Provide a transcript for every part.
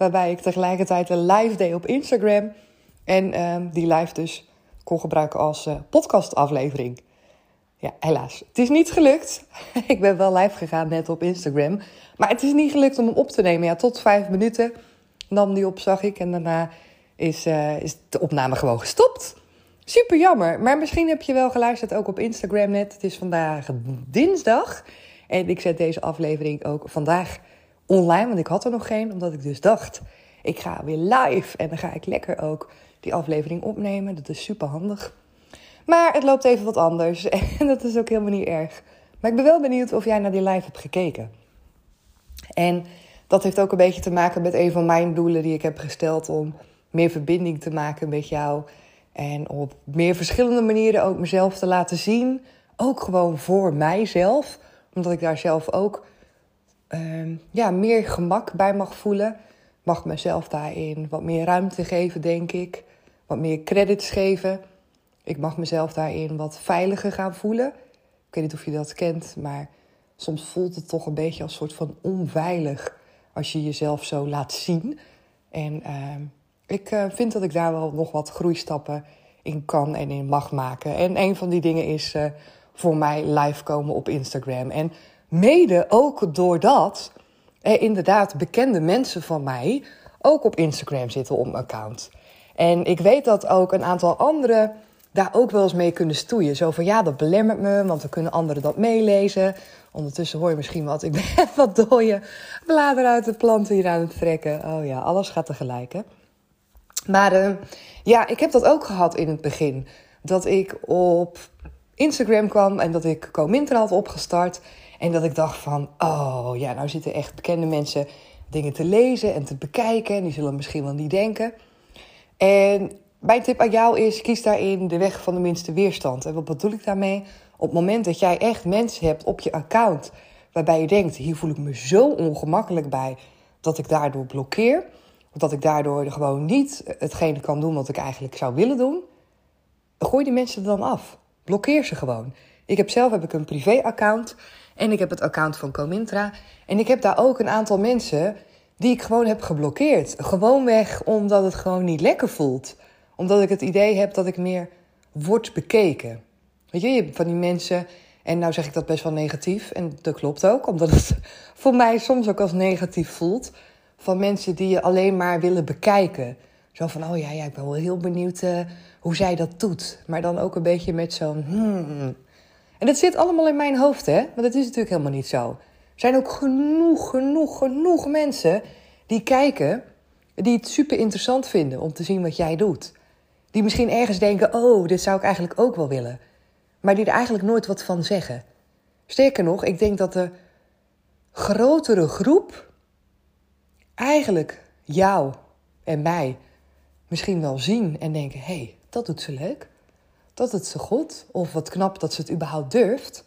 Waarbij ik tegelijkertijd een live deed op Instagram. En ehm, die live dus kon gebruiken als uh, podcastaflevering. Ja, helaas. Het is niet gelukt. ik ben wel live gegaan net op Instagram. Maar het is niet gelukt om hem op te nemen. Ja, tot vijf minuten nam die op, zag ik. En daarna is, uh, is de opname gewoon gestopt. Super jammer. Maar misschien heb je wel geluisterd ook op Instagram net. Het is vandaag dinsdag. En ik zet deze aflevering ook vandaag online, want ik had er nog geen, omdat ik dus dacht, ik ga weer live en dan ga ik lekker ook die aflevering opnemen. Dat is super handig. Maar het loopt even wat anders en dat is ook helemaal niet erg. Maar ik ben wel benieuwd of jij naar die live hebt gekeken. En dat heeft ook een beetje te maken met een van mijn doelen die ik heb gesteld om meer verbinding te maken met jou. En op meer verschillende manieren ook mezelf te laten zien. Ook gewoon voor mijzelf omdat ik daar zelf ook uh, ja, meer gemak bij mag voelen. Mag mezelf daarin wat meer ruimte geven, denk ik. Wat meer credits geven. Ik mag mezelf daarin wat veiliger gaan voelen. Ik weet niet of je dat kent, maar soms voelt het toch een beetje als een soort van onveilig als je jezelf zo laat zien. En uh, ik uh, vind dat ik daar wel nog wat groeistappen in kan en in mag maken. En een van die dingen is uh, voor mij live komen op Instagram. En mede ook doordat er inderdaad bekende mensen van mij ook op Instagram zitten op mijn account. En ik weet dat ook een aantal anderen daar ook wel eens mee kunnen stoeien. Zo van ja, dat belemmert me, want dan kunnen anderen dat meelezen. Ondertussen hoor je misschien wat. Ik ben wat dooie bladeren uit de planten hier aan het trekken. Oh ja, alles gaat tegelijk. Hè? Maar uh, ja, ik heb dat ook gehad in het begin. Dat ik op Instagram kwam en dat ik Comintra had opgestart. En dat ik dacht van, oh ja, nou zitten echt bekende mensen dingen te lezen en te bekijken. En die zullen misschien wel niet denken. En mijn tip aan jou is, kies daarin de weg van de minste weerstand. En wat bedoel ik daarmee? Op het moment dat jij echt mensen hebt op je account... waarbij je denkt, hier voel ik me zo ongemakkelijk bij... dat ik daardoor blokkeer... of dat ik daardoor gewoon niet hetgene kan doen wat ik eigenlijk zou willen doen... gooi die mensen dan af. Blokkeer ze gewoon. Ik heb zelf heb ik een privé-account en ik heb het account van Comintra. En ik heb daar ook een aantal mensen die ik gewoon heb geblokkeerd. Gewoonweg omdat het gewoon niet lekker voelt. Omdat ik het idee heb dat ik meer word bekeken. Weet je, je hebt van die mensen, en nou zeg ik dat best wel negatief, en dat klopt ook, omdat het voor mij soms ook als negatief voelt. Van mensen die je alleen maar willen bekijken. Zo van, oh ja, ja ik ben wel heel benieuwd uh, hoe zij dat doet. Maar dan ook een beetje met zo'n... Hmm. En dat zit allemaal in mijn hoofd, hè? Want dat is natuurlijk helemaal niet zo. Er zijn ook genoeg, genoeg, genoeg mensen die kijken... die het super interessant vinden om te zien wat jij doet. Die misschien ergens denken, oh, dit zou ik eigenlijk ook wel willen. Maar die er eigenlijk nooit wat van zeggen. Sterker nog, ik denk dat de grotere groep... eigenlijk jou en mij misschien wel zien en denken: hé, hey, dat doet ze leuk. Dat het ze goed. Of wat knap dat ze het überhaupt durft.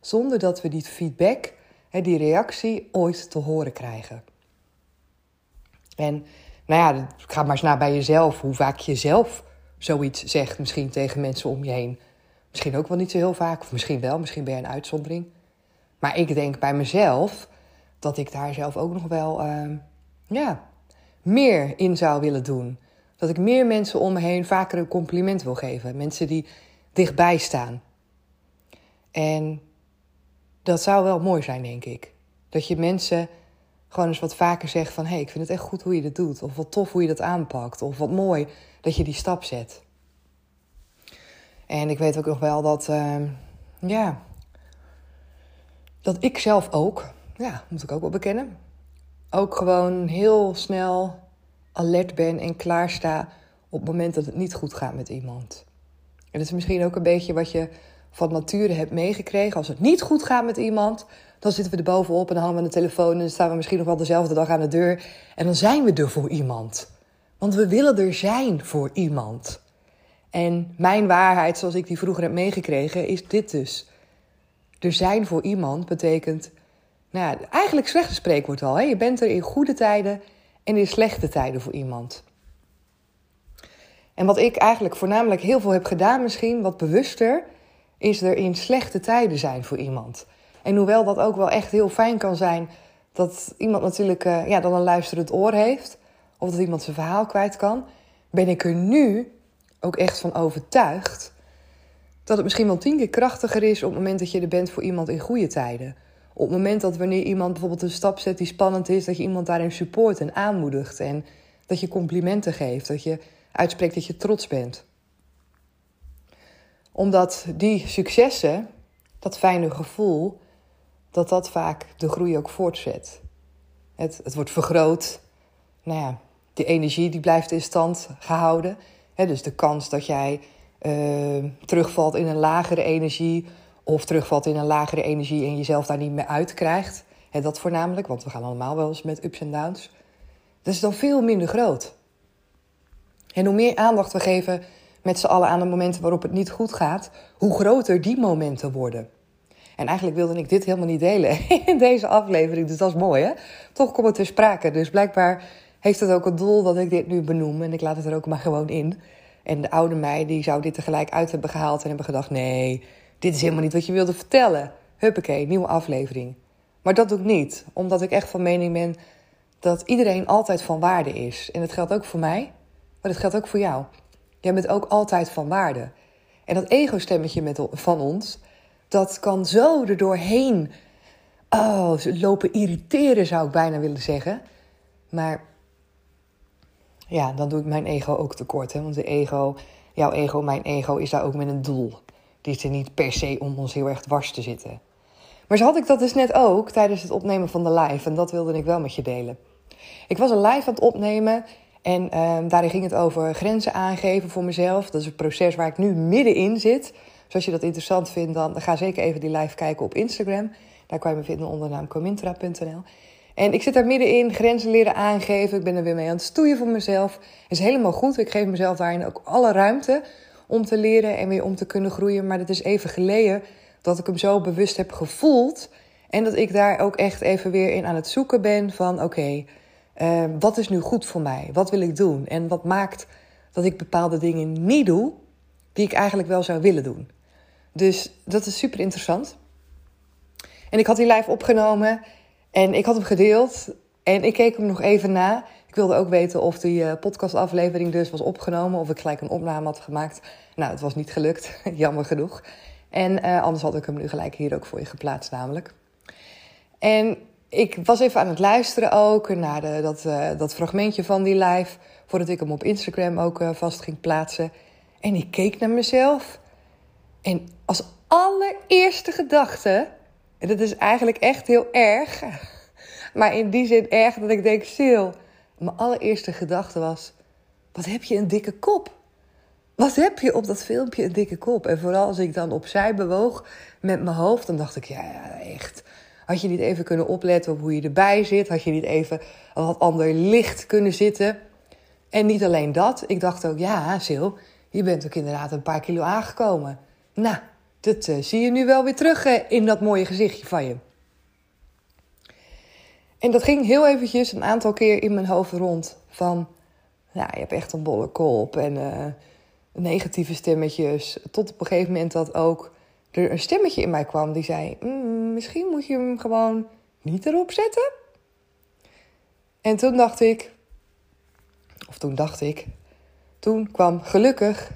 Zonder dat we die feedback, die reactie, ooit te horen krijgen. En nou ja, ga maar eens naar bij jezelf. Hoe vaak je zelf zoiets zegt, misschien tegen mensen om je heen. Misschien ook wel niet zo heel vaak, of misschien wel, misschien ben je een uitzondering. Maar ik denk bij mezelf dat ik daar zelf ook nog wel uh, ja, meer in zou willen doen. Dat ik meer mensen om me heen vaker een compliment wil geven. Mensen die dichtbij staan. En dat zou wel mooi zijn, denk ik. Dat je mensen gewoon eens wat vaker zegt van... hé, hey, ik vind het echt goed hoe je dat doet. Of wat tof hoe je dat aanpakt. Of wat mooi dat je die stap zet. En ik weet ook nog wel dat... Uh, ja... Dat ik zelf ook... Ja, moet ik ook wel bekennen. Ook gewoon heel snel alert ben en klaarsta... op het moment dat het niet goed gaat met iemand. En dat is misschien ook een beetje wat je van nature hebt meegekregen. Als het niet goed gaat met iemand, dan zitten we er bovenop en dan hangen we de telefoon en dan staan we misschien nog wel dezelfde dag aan de deur. En dan zijn we er voor iemand. Want we willen er zijn voor iemand. En mijn waarheid, zoals ik die vroeger heb meegekregen, is dit dus. Er zijn voor iemand betekent, nou ja, eigenlijk slechte spreekwoord al. Hè? Je bent er in goede tijden en in slechte tijden voor iemand. En wat ik eigenlijk voornamelijk heel veel heb gedaan, misschien wat bewuster, is er in slechte tijden zijn voor iemand. En hoewel dat ook wel echt heel fijn kan zijn, dat iemand natuurlijk uh, ja, dan een luisterend oor heeft, of dat iemand zijn verhaal kwijt kan, ben ik er nu ook echt van overtuigd dat het misschien wel tien keer krachtiger is op het moment dat je er bent voor iemand in goede tijden. Op het moment dat wanneer iemand bijvoorbeeld een stap zet die spannend is, dat je iemand daarin support en aanmoedigt. En dat je complimenten geeft, dat je uitspreekt dat je trots bent. Omdat die successen, dat fijne gevoel, dat dat vaak de groei ook voortzet. Het, het wordt vergroot. Nou ja, die energie die blijft in stand gehouden. dus de kans dat jij uh, terugvalt in een lagere energie of terugvalt in een lagere energie en jezelf daar niet meer uitkrijgt. He, dat voornamelijk, want we gaan allemaal wel eens met ups en downs. Dat is dan veel minder groot. En hoe meer aandacht we geven met z'n allen aan de momenten waarop het niet goed gaat, hoe groter die momenten worden. En eigenlijk wilde ik dit helemaal niet delen in deze aflevering, dus dat is mooi hè. Toch komt het ter sprake, dus blijkbaar heeft het ook het doel dat ik dit nu benoem en ik laat het er ook maar gewoon in. En de oude mij die zou dit tegelijk uit hebben gehaald en hebben gedacht: nee, dit is helemaal niet wat je wilde vertellen. Huppakee, nieuwe aflevering. Maar dat doe ik niet, omdat ik echt van mening ben dat iedereen altijd van waarde is. En dat geldt ook voor mij, maar dat geldt ook voor jou. Jij bent ook altijd van waarde. En dat ego-stemmetje van ons, dat kan zo er doorheen oh, lopen irriteren, zou ik bijna willen zeggen. Maar ja, dan doe ik mijn ego ook tekort. Hè? Want de ego, jouw ego, mijn ego, is daar ook met een doel. Die er niet per se om ons heel erg dwars te zitten. Maar zo had ik dat dus net ook tijdens het opnemen van de live. En dat wilde ik wel met je delen. Ik was een live aan het opnemen. En uh, daarin ging het over grenzen aangeven voor mezelf. Dat is een proces waar ik nu middenin zit. Dus als je dat interessant vindt, dan ga zeker even die live kijken op Instagram. Daar kan je me vinden onder naam comintra.nl. En ik zit daar middenin, grenzen leren aangeven. Ik ben er weer mee aan het stoeien voor mezelf. is helemaal goed. Ik geef mezelf daarin ook alle ruimte om te leren en weer om te kunnen groeien. Maar het is even geleden dat ik hem zo bewust heb gevoeld. En dat ik daar ook echt even weer in aan het zoeken ben van oké, uh, wat is nu goed voor mij? Wat wil ik doen? En wat maakt dat ik bepaalde dingen niet doe die ik eigenlijk wel zou willen doen? Dus dat is super interessant. En ik had die live opgenomen en ik had hem gedeeld en ik keek hem nog even na. Wilde ook weten of die uh, podcastaflevering dus was opgenomen, of ik gelijk een opname had gemaakt. Nou, het was niet gelukt, jammer genoeg. En uh, anders had ik hem nu gelijk hier ook voor je geplaatst, namelijk. En ik was even aan het luisteren ook naar de, dat, uh, dat fragmentje van die live, voordat ik hem op Instagram ook vast ging plaatsen. En ik keek naar mezelf. En als allereerste gedachte en dat is eigenlijk echt heel erg. Maar in die zin erg dat ik denk, Sil, mijn allereerste gedachte was... Wat heb je een dikke kop? Wat heb je op dat filmpje een dikke kop? En vooral als ik dan opzij bewoog met mijn hoofd, dan dacht ik, ja, echt. Had je niet even kunnen opletten op hoe je erbij zit? Had je niet even wat ander licht kunnen zitten? En niet alleen dat, ik dacht ook, ja, Sil, je bent ook inderdaad een paar kilo aangekomen. Nou, dat uh, zie je nu wel weer terug uh, in dat mooie gezichtje van je. En dat ging heel eventjes een aantal keer in mijn hoofd rond. Van, nou, je hebt echt een bolle kop en uh, negatieve stemmetjes. Tot op een gegeven moment dat ook er een stemmetje in mij kwam die zei... Mm, misschien moet je hem gewoon niet erop zetten. En toen dacht ik... Of toen dacht ik... Toen kwam gelukkig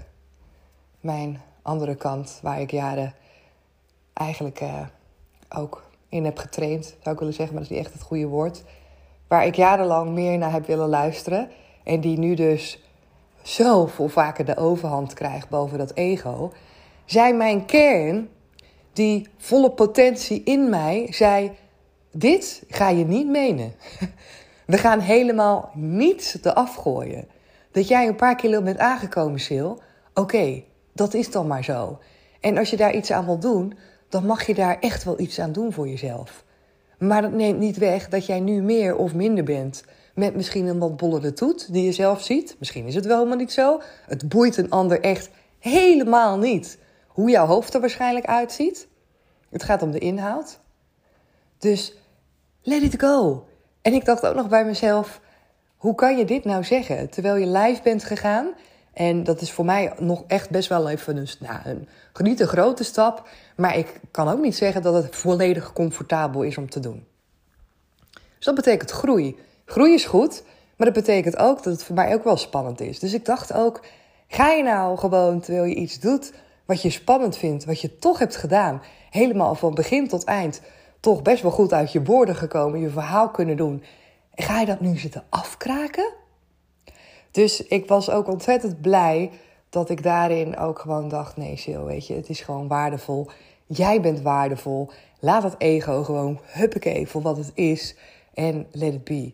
mijn andere kant, waar ik jaren eigenlijk uh, ook in heb getraind, zou ik willen zeggen, maar dat is niet echt het goede woord. waar ik jarenlang meer naar heb willen luisteren. En die nu dus zoveel vaker de overhand krijgt boven dat ego. Zei mijn kern, die volle potentie in mij, zei: Dit ga je niet menen. We gaan helemaal niets eraf gooien. Dat jij een paar kilo bent aangekomen, Sil. Oké, dat is dan maar zo. En als je daar iets aan wil doen, dan mag je daar echt wel iets aan doen voor jezelf. Maar dat neemt niet weg dat jij nu meer of minder bent. Met misschien een wat bollende toet die je zelf ziet. Misschien is het wel helemaal niet zo. Het boeit een ander echt helemaal niet hoe jouw hoofd er waarschijnlijk uitziet. Het gaat om de inhoud. Dus let it go. En ik dacht ook nog bij mezelf: hoe kan je dit nou zeggen terwijl je live bent gegaan? En dat is voor mij nog echt best wel even een, nou, een, niet een grote stap. Maar ik kan ook niet zeggen dat het volledig comfortabel is om te doen. Dus dat betekent groei. Groei is goed, maar dat betekent ook dat het voor mij ook wel spannend is. Dus ik dacht ook: ga je nou gewoon terwijl je iets doet wat je spannend vindt, wat je toch hebt gedaan, helemaal van begin tot eind, toch best wel goed uit je woorden gekomen, je verhaal kunnen doen. En ga je dat nu zitten afkraken? Dus ik was ook ontzettend blij dat ik daarin ook gewoon dacht: nee, Sil, weet je, het is gewoon waardevol. Jij bent waardevol. Laat dat ego gewoon huppakee voor wat het is en let it be.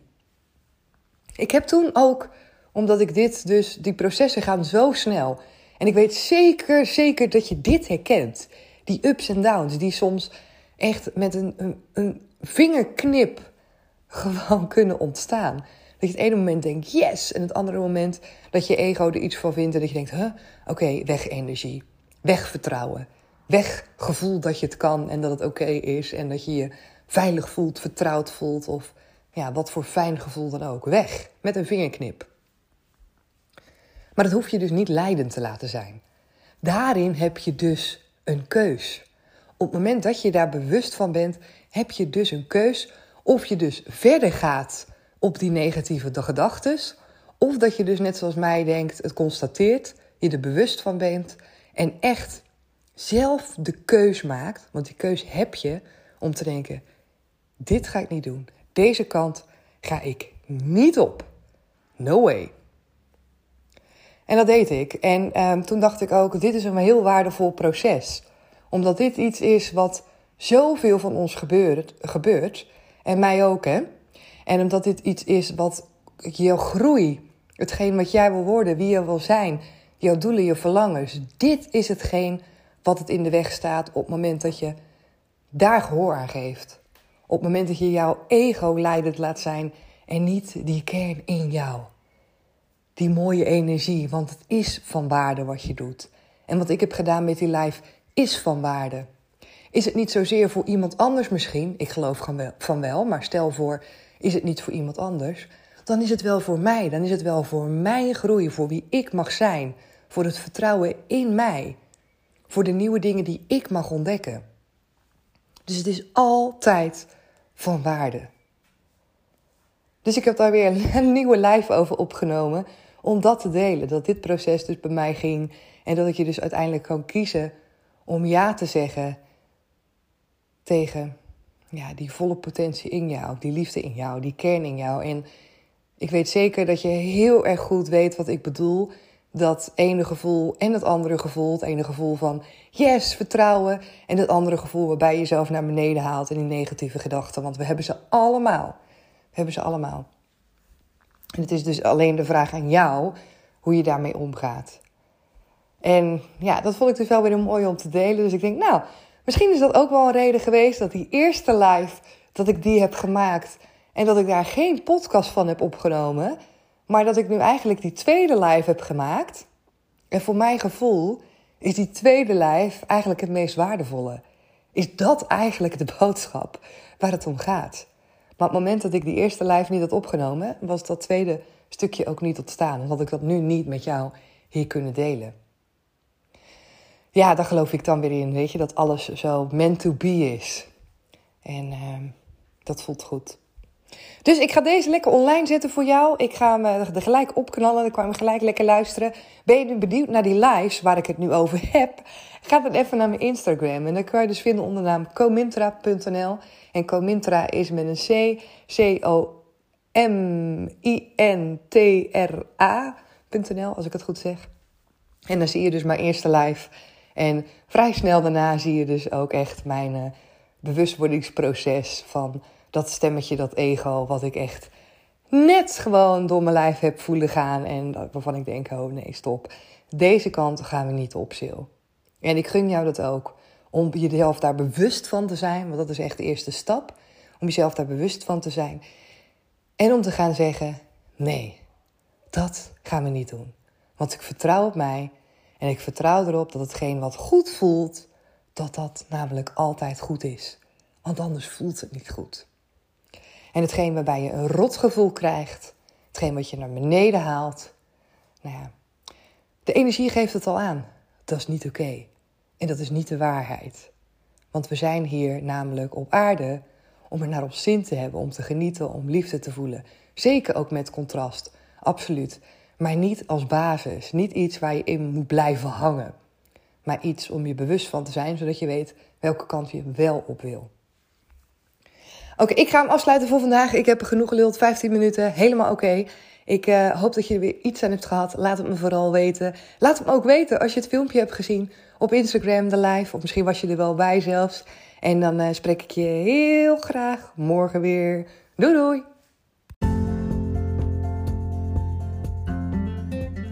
Ik heb toen ook, omdat ik dit dus, die processen gaan zo snel. En ik weet zeker, zeker dat je dit herkent. Die ups en downs, die soms echt met een, een, een vingerknip gewoon kunnen ontstaan. Dat je het ene moment denkt yes, en het andere moment dat je ego er iets van vindt en dat je denkt, huh, oké, weg energie, weg vertrouwen, weg gevoel dat je het kan en dat het oké is en dat je je veilig voelt, vertrouwd voelt of ja, wat voor fijn gevoel dan ook. Weg, met een vingerknip. Maar dat hoef je dus niet leidend te laten zijn. Daarin heb je dus een keus. Op het moment dat je daar bewust van bent, heb je dus een keus of je dus verder gaat op die negatieve gedachten, of dat je dus net zoals mij denkt, het constateert, je er bewust van bent en echt zelf de keus maakt, want die keus heb je om te denken: dit ga ik niet doen. Deze kant ga ik niet op. No way. En dat deed ik. En ehm, toen dacht ik ook, dit is een heel waardevol proces. Omdat dit iets is wat zoveel van ons gebeurt, gebeurt. En mij ook, hè. En omdat dit iets is wat jouw groei, hetgeen wat jij wil worden, wie je wil zijn, jouw doelen, je verlangens. Dit is hetgeen wat het in de weg staat op het moment dat je daar gehoor aan geeft. Op het moment dat je jouw ego leidend laat zijn en niet die kern in jou. Die mooie energie, want het is van waarde wat je doet. En wat ik heb gedaan met die live is van waarde. Is het niet zozeer voor iemand anders misschien? Ik geloof van wel, maar stel voor, is het niet voor iemand anders? Dan is het wel voor mij. Dan is het wel voor mijn groei, voor wie ik mag zijn. Voor het vertrouwen in mij. Voor de nieuwe dingen die ik mag ontdekken. Dus het is altijd van waarde. Dus ik heb daar weer een nieuwe live over opgenomen om dat te delen. Dat dit proces dus bij mij ging en dat ik je dus uiteindelijk kan kiezen om ja te zeggen tegen ja, die volle potentie in jou, die liefde in jou, die kern in jou. En ik weet zeker dat je heel erg goed weet wat ik bedoel. Dat ene gevoel en het andere gevoel. Het ene gevoel van yes, vertrouwen. En het andere gevoel waarbij je jezelf naar beneden haalt in die negatieve gedachten. Want we hebben ze allemaal. We hebben ze allemaal. En het is dus alleen de vraag aan jou hoe je daarmee omgaat. En ja, dat vond ik dus wel weer mooi om te delen. Dus ik denk, nou, misschien is dat ook wel een reden geweest dat die eerste live, dat ik die heb gemaakt. En dat ik daar geen podcast van heb opgenomen. Maar dat ik nu eigenlijk die tweede live heb gemaakt. En voor mijn gevoel is die tweede live eigenlijk het meest waardevolle. Is dat eigenlijk de boodschap waar het om gaat? Maar op het moment dat ik die eerste live niet had opgenomen, was dat tweede stukje ook niet ontstaan. En had ik dat nu niet met jou hier kunnen delen. Ja, daar geloof ik dan weer in, weet je, dat alles zo meant to be is. En uh, dat voelt goed. Dus ik ga deze lekker online zetten voor jou. Ik ga hem er gelijk opknallen. Dan kan je hem gelijk lekker luisteren. Ben je benieuwd naar die lives waar ik het nu over heb? Ga dan even naar mijn Instagram. En dan kan je dus vinden onder naam comintra.nl. En Comintra is met een C, C-O M-I-N-T-R-A.nl, als ik het goed zeg. En dan zie je dus mijn eerste live. En vrij snel daarna zie je dus ook echt mijn uh, bewustwordingsproces van dat stemmetje, dat ego, wat ik echt net gewoon door mijn lijf heb voelen gaan. En waarvan ik denk, oh nee, stop. Deze kant gaan we niet op, Sil. En ik gun jou dat ook. Om jezelf daar bewust van te zijn, want dat is echt de eerste stap. Om jezelf daar bewust van te zijn. En om te gaan zeggen: nee, dat gaan we niet doen. Want ik vertrouw op mij en ik vertrouw erop dat hetgeen wat goed voelt, dat dat namelijk altijd goed is. Want anders voelt het niet goed. En hetgeen waarbij je een rotgevoel krijgt, hetgeen wat je naar beneden haalt, nou ja, de energie geeft het al aan. Dat is niet oké. En dat is niet de waarheid. Want we zijn hier namelijk op aarde om er naar op zin te hebben, om te genieten, om liefde te voelen. Zeker ook met contrast, absoluut. Maar niet als basis, niet iets waar je in moet blijven hangen. Maar iets om je bewust van te zijn, zodat je weet welke kant je wel op wil. Oké, ik ga hem afsluiten voor vandaag. Ik heb genoeg geluld, 15 minuten, helemaal oké. Ik uh, hoop dat je er weer iets aan hebt gehad. Laat het me vooral weten. Laat het me ook weten als je het filmpje hebt gezien op Instagram, de live. Of misschien was je er wel bij zelfs. En dan uh, spreek ik je heel graag morgen weer. Doei doei!